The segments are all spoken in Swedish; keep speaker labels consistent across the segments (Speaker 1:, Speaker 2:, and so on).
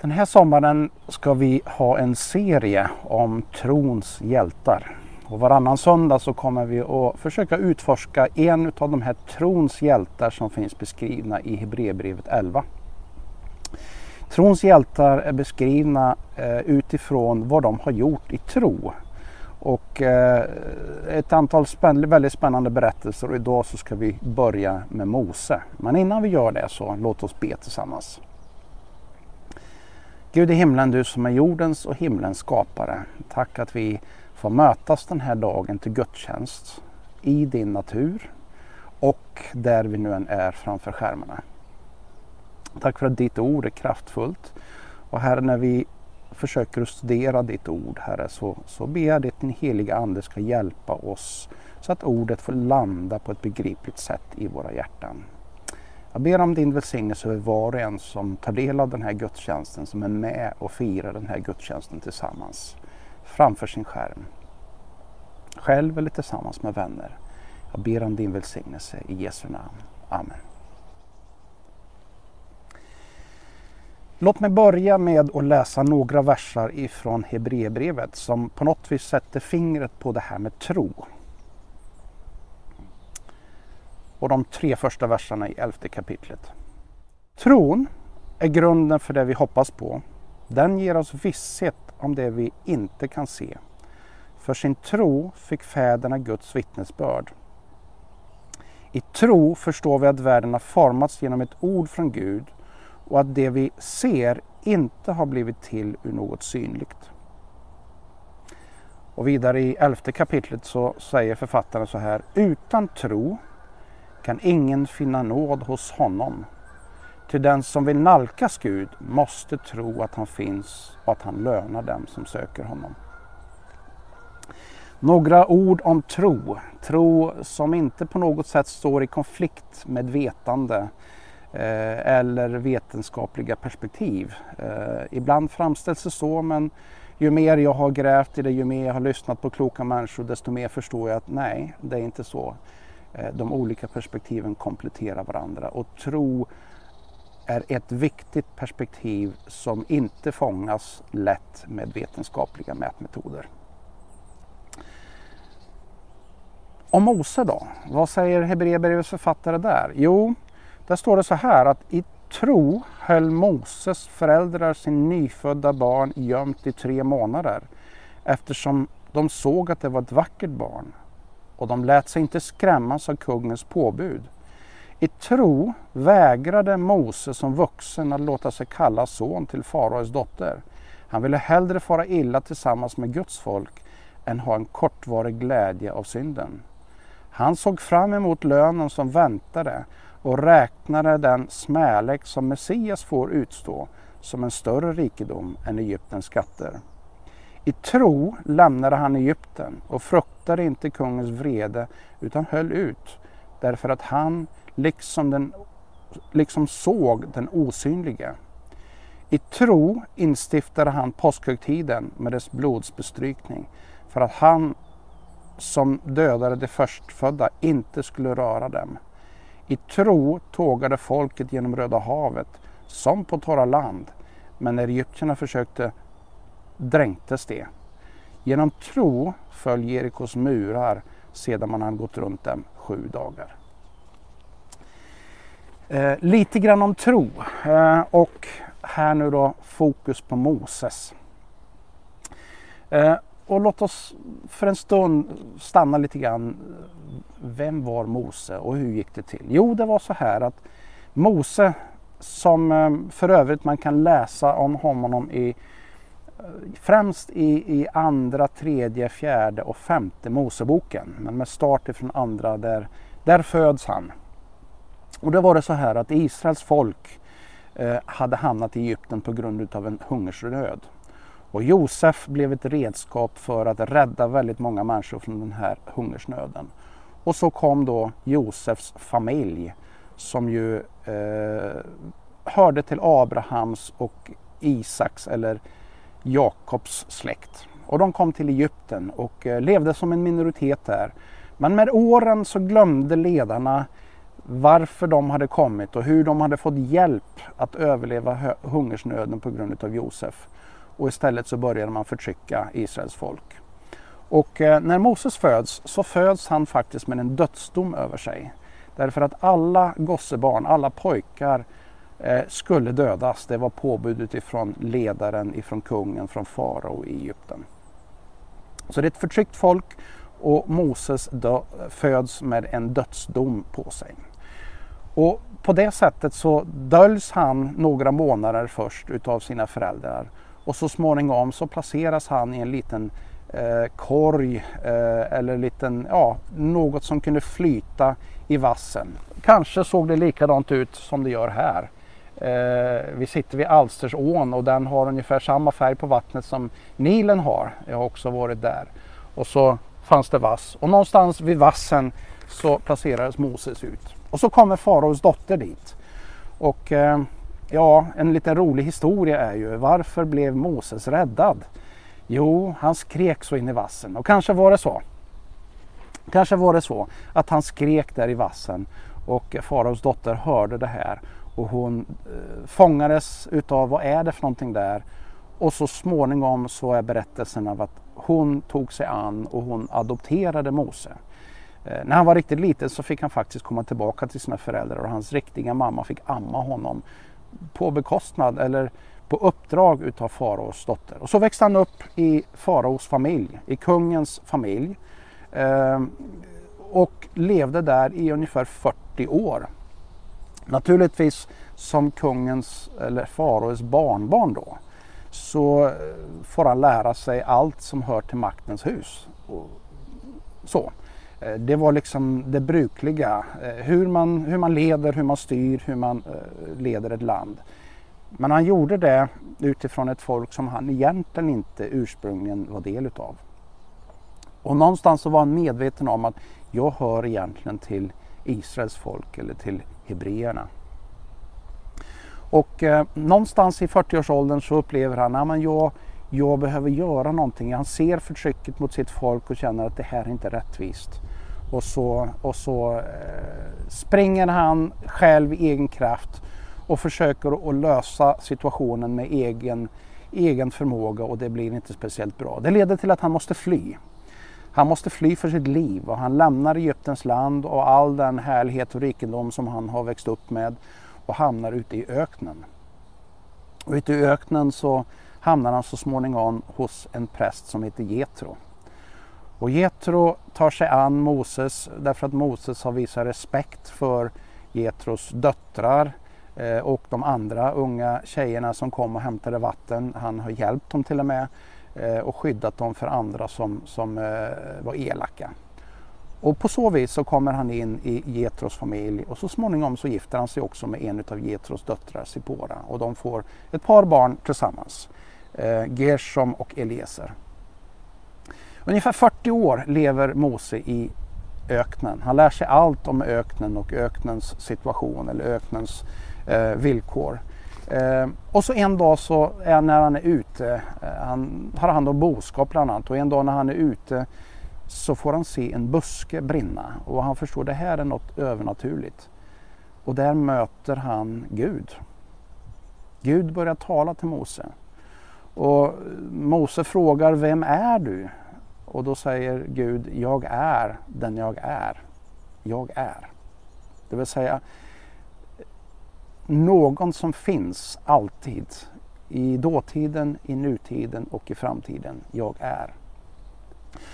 Speaker 1: Den här sommaren ska vi ha en serie om trons hjältar. Och varannan söndag så kommer vi att försöka utforska en av de här trons hjältar som finns beskrivna i Hebreerbrevet 11. Trons hjältar är beskrivna eh, utifrån vad de har gjort i tro. Och eh, ett antal spänn väldigt spännande berättelser och idag så ska vi börja med Mose. Men innan vi gör det så låt oss be tillsammans. Gud i himlen, du som är jordens och himlens skapare. Tack att vi får mötas den här dagen till gudstjänst i din natur och där vi nu än är framför skärmarna. Tack för att ditt ord är kraftfullt. Och Herre, när vi försöker att studera ditt ord, Herre, så, så ber jag att din heliga Ande ska hjälpa oss så att ordet får landa på ett begripligt sätt i våra hjärtan. Jag ber om din välsignelse över var och en som tar del av den här gudstjänsten, som är med och firar den här gudstjänsten tillsammans framför sin skärm. Själv eller tillsammans med vänner. Jag ber om din välsignelse i Jesu namn. Amen. Låt mig börja med att läsa några versar ifrån Hebreerbrevet som på något vis sätter fingret på det här med tro. Och de tre första verserna i elfte kapitlet. Tron är grunden för det vi hoppas på. Den ger oss visshet om det vi inte kan se. För sin tro fick fäderna Guds vittnesbörd. I tro förstår vi att världen har formats genom ett ord från Gud och att det vi ser inte har blivit till ur något synligt. Och vidare i elfte kapitlet så säger författaren så här. Utan tro kan ingen finna nåd hos honom. Till den som vill nalkas Gud måste tro att han finns och att han lönar dem som söker honom. Några ord om tro. Tro som inte på något sätt står i konflikt med vetande Eh, eller vetenskapliga perspektiv. Eh, ibland framställs det så men ju mer jag har grävt i det, ju mer jag har lyssnat på kloka människor desto mer förstår jag att nej, det är inte så. Eh, de olika perspektiven kompletterar varandra och tro är ett viktigt perspektiv som inte fångas lätt med vetenskapliga mätmetoder. Om Mose då? Vad säger Hebreerbrevets författare där? Jo, där står det så här att i tro höll Moses föräldrar sin nyfödda barn gömt i tre månader eftersom de såg att det var ett vackert barn och de lät sig inte skrämmas av kungens påbud. I tro vägrade Moses som vuxen att låta sig kalla son till faraos dotter. Han ville hellre fara illa tillsammans med Guds folk än ha en kortvarig glädje av synden. Han såg fram emot lönen som väntade och räknade den smälek som Messias får utstå som en större rikedom än Egyptens skatter. I tro lämnade han Egypten och fruktade inte kungens vrede utan höll ut därför att han liksom, den, liksom såg den osynlige. I tro instiftade han påskhögtiden med dess blodsbestrykning för att han som dödade de förstfödda inte skulle röra dem. I tro tågade folket genom Röda havet som på torra land. Men när egyptierna försökte dränktes det. Genom tro föll Jerikos murar sedan man hade gått runt dem sju dagar. Eh, lite grann om tro eh, och här nu då fokus på Moses. Eh, och låt oss för en stund stanna lite grann. Vem var Mose och hur gick det till? Jo, det var så här att Mose, som eh, för övrigt man kan läsa om honom i främst i, i andra, tredje, fjärde och femte Moseboken. Men med start ifrån andra, där, där föds han. Och då var det så här att Israels folk eh, hade hamnat i Egypten på grund av en hungersnöd. Och Josef blev ett redskap för att rädda väldigt många människor från den här hungersnöden. Och så kom då Josefs familj som ju eh, hörde till Abrahams och Isaks eller Jakobs släkt. Och de kom till Egypten och eh, levde som en minoritet där. Men med åren så glömde ledarna varför de hade kommit och hur de hade fått hjälp att överleva hungersnöden på grund av Josef. Och istället så började man förtrycka Israels folk. Och eh, när Moses föds så föds han faktiskt med en dödsdom över sig. Därför att alla gossebarn, alla pojkar Eh, skulle dödas. Det var påbudet ifrån ledaren, ifrån kungen, från farao i Egypten. Så det är ett förtryckt folk och Moses dö, föds med en dödsdom på sig. Och på det sättet så döljs han några månader först utav sina föräldrar och så småningom så placeras han i en liten eh, korg eh, eller liten, ja, något som kunde flyta i vassen. Kanske såg det likadant ut som det gör här. Eh, vi sitter vid Alstersån och den har ungefär samma färg på vattnet som Nilen har. Jag har också varit där. Och så fanns det vass och någonstans vid vassen så placerades Moses ut. Och så kommer faraos dotter dit. Och eh, ja, en liten rolig historia är ju varför blev Moses räddad? Jo, han skrek så in i vassen och kanske var det så. Kanske var det så att han skrek där i vassen och faraos dotter hörde det här och hon eh, fångades utav vad är det för någonting där och så småningom så är berättelsen av att hon tog sig an och hon adopterade Mose. Eh, när han var riktigt liten så fick han faktiskt komma tillbaka till sina föräldrar och hans riktiga mamma fick amma honom på bekostnad eller på uppdrag utav faraos dotter. Och så växte han upp i faraos familj, i kungens familj eh, och levde där i ungefär 40 år. Naturligtvis som kungens eller faraos barnbarn då så eh, får han lära sig allt som hör till maktens hus. Så. Eh, det var liksom det brukliga, eh, hur man, hur man leder, hur man styr, hur man leder ett land. Men han gjorde det utifrån ett folk som han egentligen inte ursprungligen var del utav. Och någonstans så var han medveten om att jag hör egentligen till Israels folk eller till hebreerna. Och eh, någonstans i 40-årsåldern så upplever han att jag, jag behöver göra någonting. Han ser förtrycket mot sitt folk och känner att det här är inte rättvist. Och så, och så eh, springer han själv i egen kraft och försöker att lösa situationen med egen, egen förmåga och det blir inte speciellt bra. Det leder till att han måste fly. Han måste fly för sitt liv och han lämnar Egyptens land och all den härlighet och rikedom som han har växt upp med och hamnar ute i öknen. Och ute i öknen så hamnar han så småningom hos en präst som heter Getro. Och Getro tar sig an Moses därför att Moses har visat respekt för Getros döttrar eh, och de andra unga tjejerna som kom och hämtade vatten. Han har hjälpt dem till och med Eh, och skyddat dem för andra som, som eh, var elaka. Och på så vis så kommer han in i Getros familj och så småningom så gifter han sig också med en av Getros döttrar, Sipora. Och de får ett par barn tillsammans, eh, Gershom och Eliezer. Ungefär 40 år lever Mose i öknen. Han lär sig allt om öknen och öknens situation eller öknens villkor. Eh, och så en dag så är när han är ute, eh, han har hand om boskap bland annat och en dag när han är ute så får han se en buske brinna och han förstår att det här är något övernaturligt. Och där möter han Gud. Gud börjar tala till Mose. Och Mose frågar, vem är du? Och då säger Gud, jag är den jag är. Jag är. Det vill säga någon som finns alltid. I dåtiden, i nutiden och i framtiden. Jag är.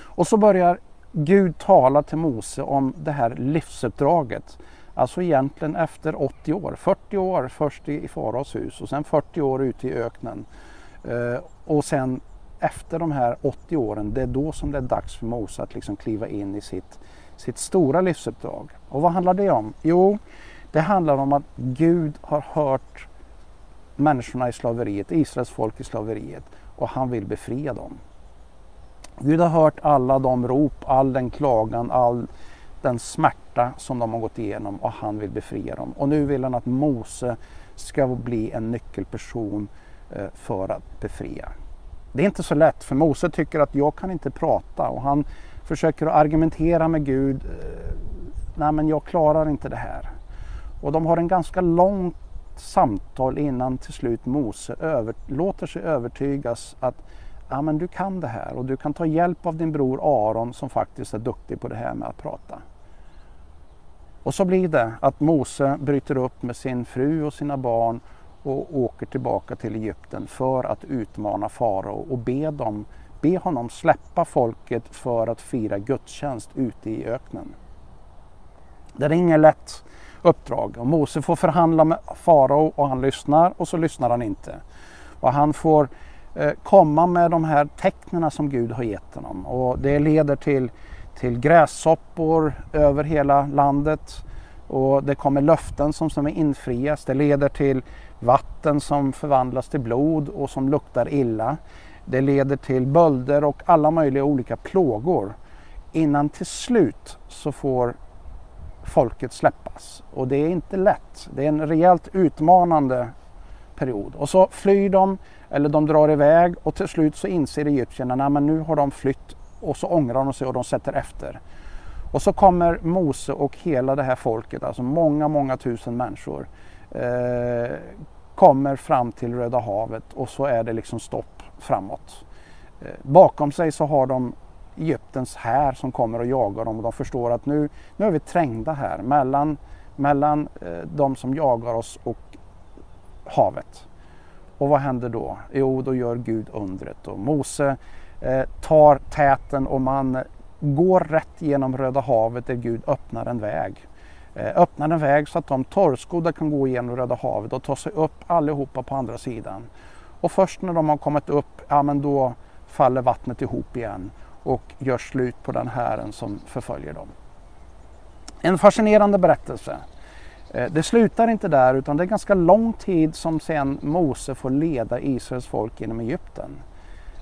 Speaker 1: Och så börjar Gud tala till Mose om det här livsuppdraget. Alltså egentligen efter 80 år, 40 år först i faraos hus och sen 40 år ute i öknen. Eh, och sen efter de här 80 åren, det är då som det är dags för Mose att liksom kliva in i sitt, sitt stora livsuppdrag. Och vad handlar det om? Jo, det handlar om att Gud har hört människorna i slaveriet, Israels folk i slaveriet och han vill befria dem. Gud har hört alla de rop, all den klagan, all den smärta som de har gått igenom och han vill befria dem. Och nu vill han att Mose ska bli en nyckelperson eh, för att befria. Det är inte så lätt för Mose tycker att jag kan inte prata och han försöker att argumentera med Gud. Eh, Nej men jag klarar inte det här. Och de har en ganska långt samtal innan till slut Mose över, låter sig övertygas att ja, men du kan det här och du kan ta hjälp av din bror Aron som faktiskt är duktig på det här med att prata. Och så blir det att Mose bryter upp med sin fru och sina barn och åker tillbaka till Egypten för att utmana farao och be, dem, be honom släppa folket för att fira gudstjänst ute i öknen. Det är inget lätt uppdrag och Mose får förhandla med farao och han lyssnar och så lyssnar han inte. Och han får eh, komma med de här tecknen som Gud har gett honom och det leder till, till grässoppor över hela landet och det kommer löften som, som infrias. Det leder till vatten som förvandlas till blod och som luktar illa. Det leder till bölder och alla möjliga olika plågor innan till slut så får folket släppas. Och det är inte lätt. Det är en rejält utmanande period. Och så flyr de eller de drar iväg och till slut så inser egyptierna att nu har de flytt och så ångrar de sig och de sätter efter. Och så kommer Mose och hela det här folket, alltså många, många tusen människor, eh, kommer fram till Röda havet och så är det liksom stopp framåt. Eh, bakom sig så har de Egyptens här som kommer och jagar dem och de förstår att nu, nu är vi trängda här mellan, mellan eh, de som jagar oss och havet. Och vad händer då? Jo, då gör Gud undret och Mose eh, tar täten och man går rätt genom Röda havet där Gud öppnar en väg. Eh, öppnar en väg så att de torrskodda kan gå igenom Röda havet och ta sig upp allihopa på andra sidan. Och först när de har kommit upp, ja men då faller vattnet ihop igen och gör slut på den hären som förföljer dem. En fascinerande berättelse. Eh, det slutar inte där utan det är ganska lång tid som sen Mose får leda Israels folk genom Egypten.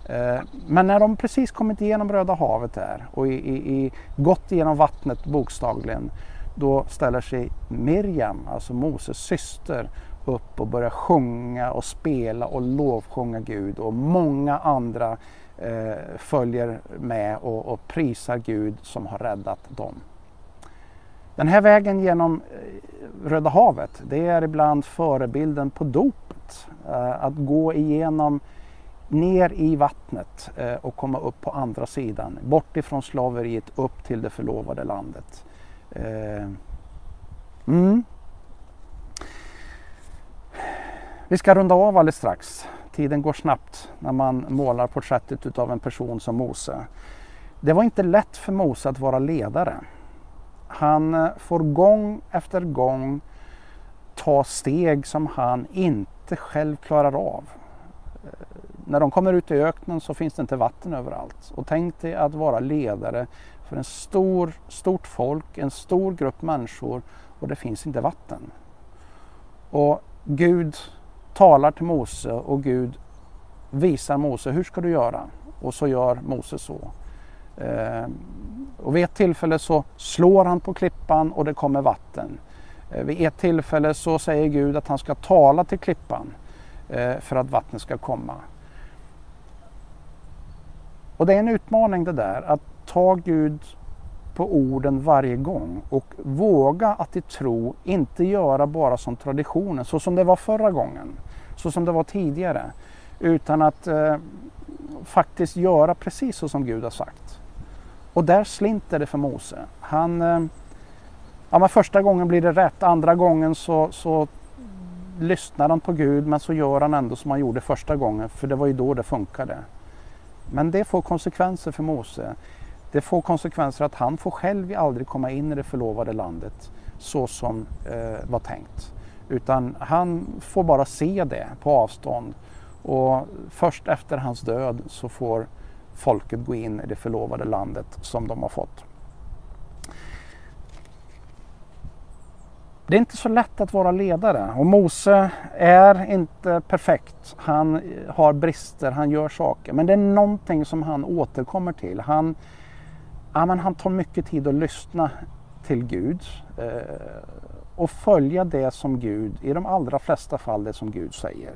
Speaker 1: Eh, men när de precis kommit igenom Röda havet där och i, i, i gått igenom vattnet bokstavligen då ställer sig Miriam, alltså Moses syster, upp och börjar sjunga och spela och lovsjunga Gud och många andra eh, följer med och, och prisar Gud som har räddat dem. Den här vägen genom eh, Röda havet, det är ibland förebilden på dopet. Eh, att gå igenom ner i vattnet eh, och komma upp på andra sidan. Bort ifrån slaveriet upp till det förlovade landet. Eh, mm. Vi ska runda av alldeles strax. Tiden går snabbt när man målar porträttet utav en person som Mose. Det var inte lätt för Mose att vara ledare. Han eh, får gång efter gång ta steg som han inte själv klarar av. Eh, när de kommer ut i öknen så finns det inte vatten överallt. Och tänk dig att vara ledare för en stor, stort folk, en stor grupp människor och det finns inte vatten. Och Gud talar till Mose och Gud visar Mose hur ska du göra? Och så gör Mose så. Eh, och vid ett tillfälle så slår han på klippan och det kommer vatten. Eh, vid ett tillfälle så säger Gud att han ska tala till klippan eh, för att vattnet ska komma. Och det är en utmaning det där att ta Gud på orden varje gång och våga att i tro inte göra bara som traditionen, så som det var förra gången, så som det var tidigare, utan att eh, faktiskt göra precis så som Gud har sagt. Och där slinter det för Mose. Han, eh, ja, men första gången blir det rätt, andra gången så, så lyssnar han på Gud men så gör han ändå som han gjorde första gången för det var ju då det funkade. Men det får konsekvenser för Mose. Det får konsekvenser att han får själv aldrig komma in i det förlovade landet så som eh, var tänkt. Utan han får bara se det på avstånd och först efter hans död så får folket gå in i det förlovade landet som de har fått. Det är inte så lätt att vara ledare och Mose är inte perfekt. Han har brister, han gör saker. Men det är någonting som han återkommer till. Han, ja, men han tar mycket tid att lyssna till Gud eh, och följa det som Gud, i de allra flesta fall det som Gud säger.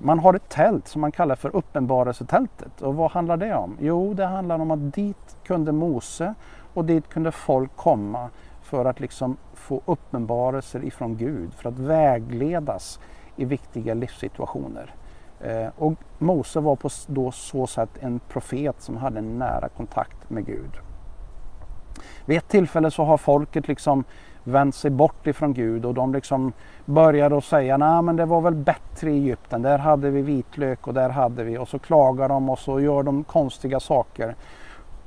Speaker 1: Man har ett tält som man kallar för uppenbarelsetältet. Och vad handlar det om? Jo, det handlar om att dit kunde Mose och dit kunde folk komma för att liksom få uppenbarelser ifrån Gud, för att vägledas i viktiga livssituationer. Eh, och Mose var på då så sätt en profet som hade en nära kontakt med Gud. Vid ett tillfälle så har folket liksom vänt sig bort ifrån Gud och de liksom började att säga nej men det var väl bättre i Egypten, där hade vi vitlök och där hade vi och så klagar de och så gör de konstiga saker.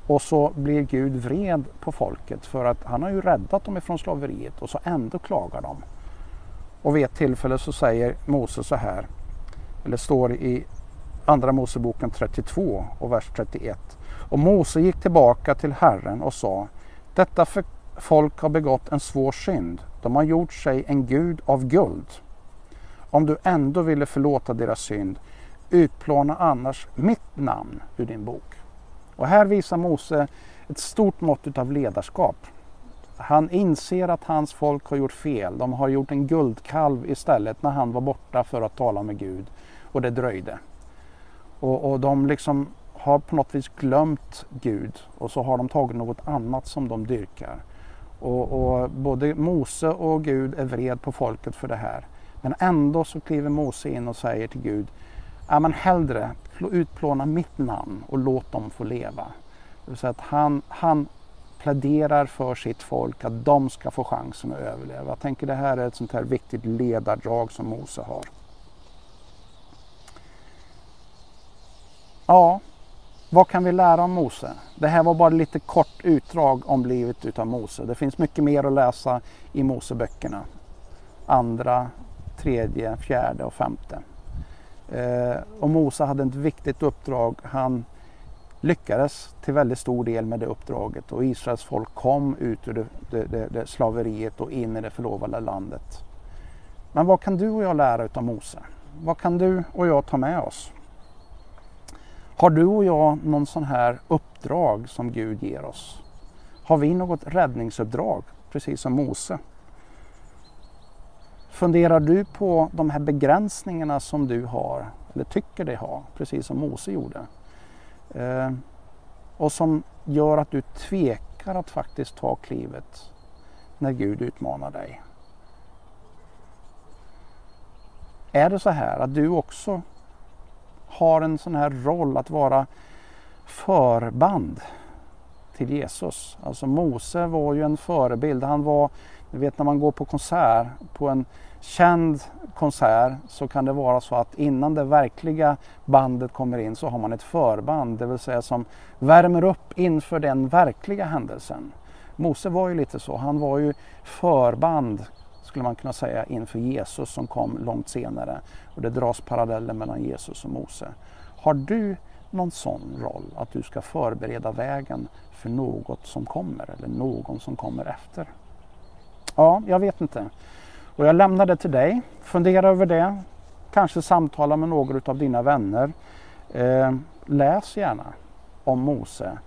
Speaker 1: Och så blir Gud vred på folket för att han har ju räddat dem ifrån slaveriet och så ändå klagar de. Och vid ett tillfälle så säger Mose så här, eller står i Andra Moseboken 32 och vers 31. Och Mose gick tillbaka till Herren och sa, detta folk har begått en svår synd. De har gjort sig en gud av guld. Om du ändå ville förlåta deras synd, utplåna annars mitt namn ur din bok. Och här visar Mose ett stort mått av ledarskap. Han inser att hans folk har gjort fel. De har gjort en guldkalv istället när han var borta för att tala med Gud och det dröjde. Och, och de liksom har på något vis glömt Gud och så har de tagit något annat som de dyrkar. Och, och, både Mose och Gud är vred på folket för det här. Men ändå så kliver Mose in och säger till Gud, ja men hellre utplåna mitt namn och låt dem få leva. Det vill säga att han, han pläderar för sitt folk att de ska få chansen att överleva. Jag tänker det här är ett sånt här viktigt ledardrag som Mose har. Ja, vad kan vi lära om Mose? Det här var bara lite kort utdrag om livet utav Mose. Det finns mycket mer att läsa i Moseböckerna. Andra, tredje, fjärde och femte. Eh, och Mose hade ett viktigt uppdrag. Han lyckades till väldigt stor del med det uppdraget och Israels folk kom ut ur det, det, det, det slaveriet och in i det förlovade landet. Men vad kan du och jag lära utav Mose? Vad kan du och jag ta med oss? Har du och jag någon sån här uppdrag som Gud ger oss? Har vi något räddningsuppdrag, precis som Mose? Funderar du på de här begränsningarna som du har, eller tycker dig ha, precis som Mose gjorde? Eh, och som gör att du tvekar att faktiskt ta klivet när Gud utmanar dig. Är det så här att du också har en sån här roll att vara förband till Jesus. Alltså Mose var ju en förebild. Han var, du vet när man går på konsert, på en känd konsert så kan det vara så att innan det verkliga bandet kommer in så har man ett förband, det vill säga som värmer upp inför den verkliga händelsen. Mose var ju lite så, han var ju förband skulle man kunna säga inför Jesus som kom långt senare. Och det dras paralleller mellan Jesus och Mose. Har du någon sån roll att du ska förbereda vägen för något som kommer eller någon som kommer efter? Ja, jag vet inte. Och jag lämnar det till dig. Fundera över det. Kanske samtala med några av dina vänner. Eh, läs gärna om Mose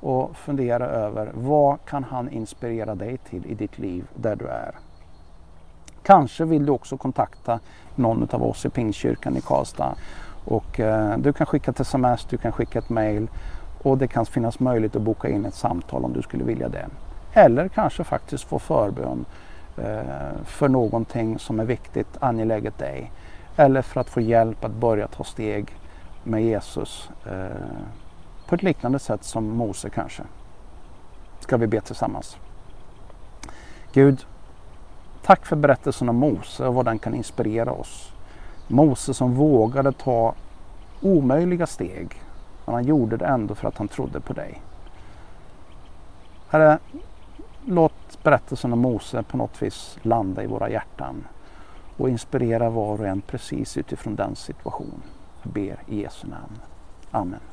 Speaker 1: och fundera över vad kan han inspirera dig till i ditt liv där du är. Kanske vill du också kontakta någon av oss i Pingstkyrkan i Karlstad. Och, eh, du kan skicka ett sms, du kan skicka ett mail och det kan finnas möjlighet att boka in ett samtal om du skulle vilja det. Eller kanske faktiskt få förbön eh, för någonting som är viktigt, angeläget dig. Eller för att få hjälp att börja ta steg med Jesus eh, på ett liknande sätt som Mose kanske. Ska vi be tillsammans. Gud, Tack för berättelsen om Mose och vad den kan inspirera oss. Mose som vågade ta omöjliga steg, men han gjorde det ändå för att han trodde på dig. Herre, låt berättelsen om Mose på något vis landa i våra hjärtan och inspirera var och en precis utifrån den situationen. Jag ber i Jesu namn. Amen.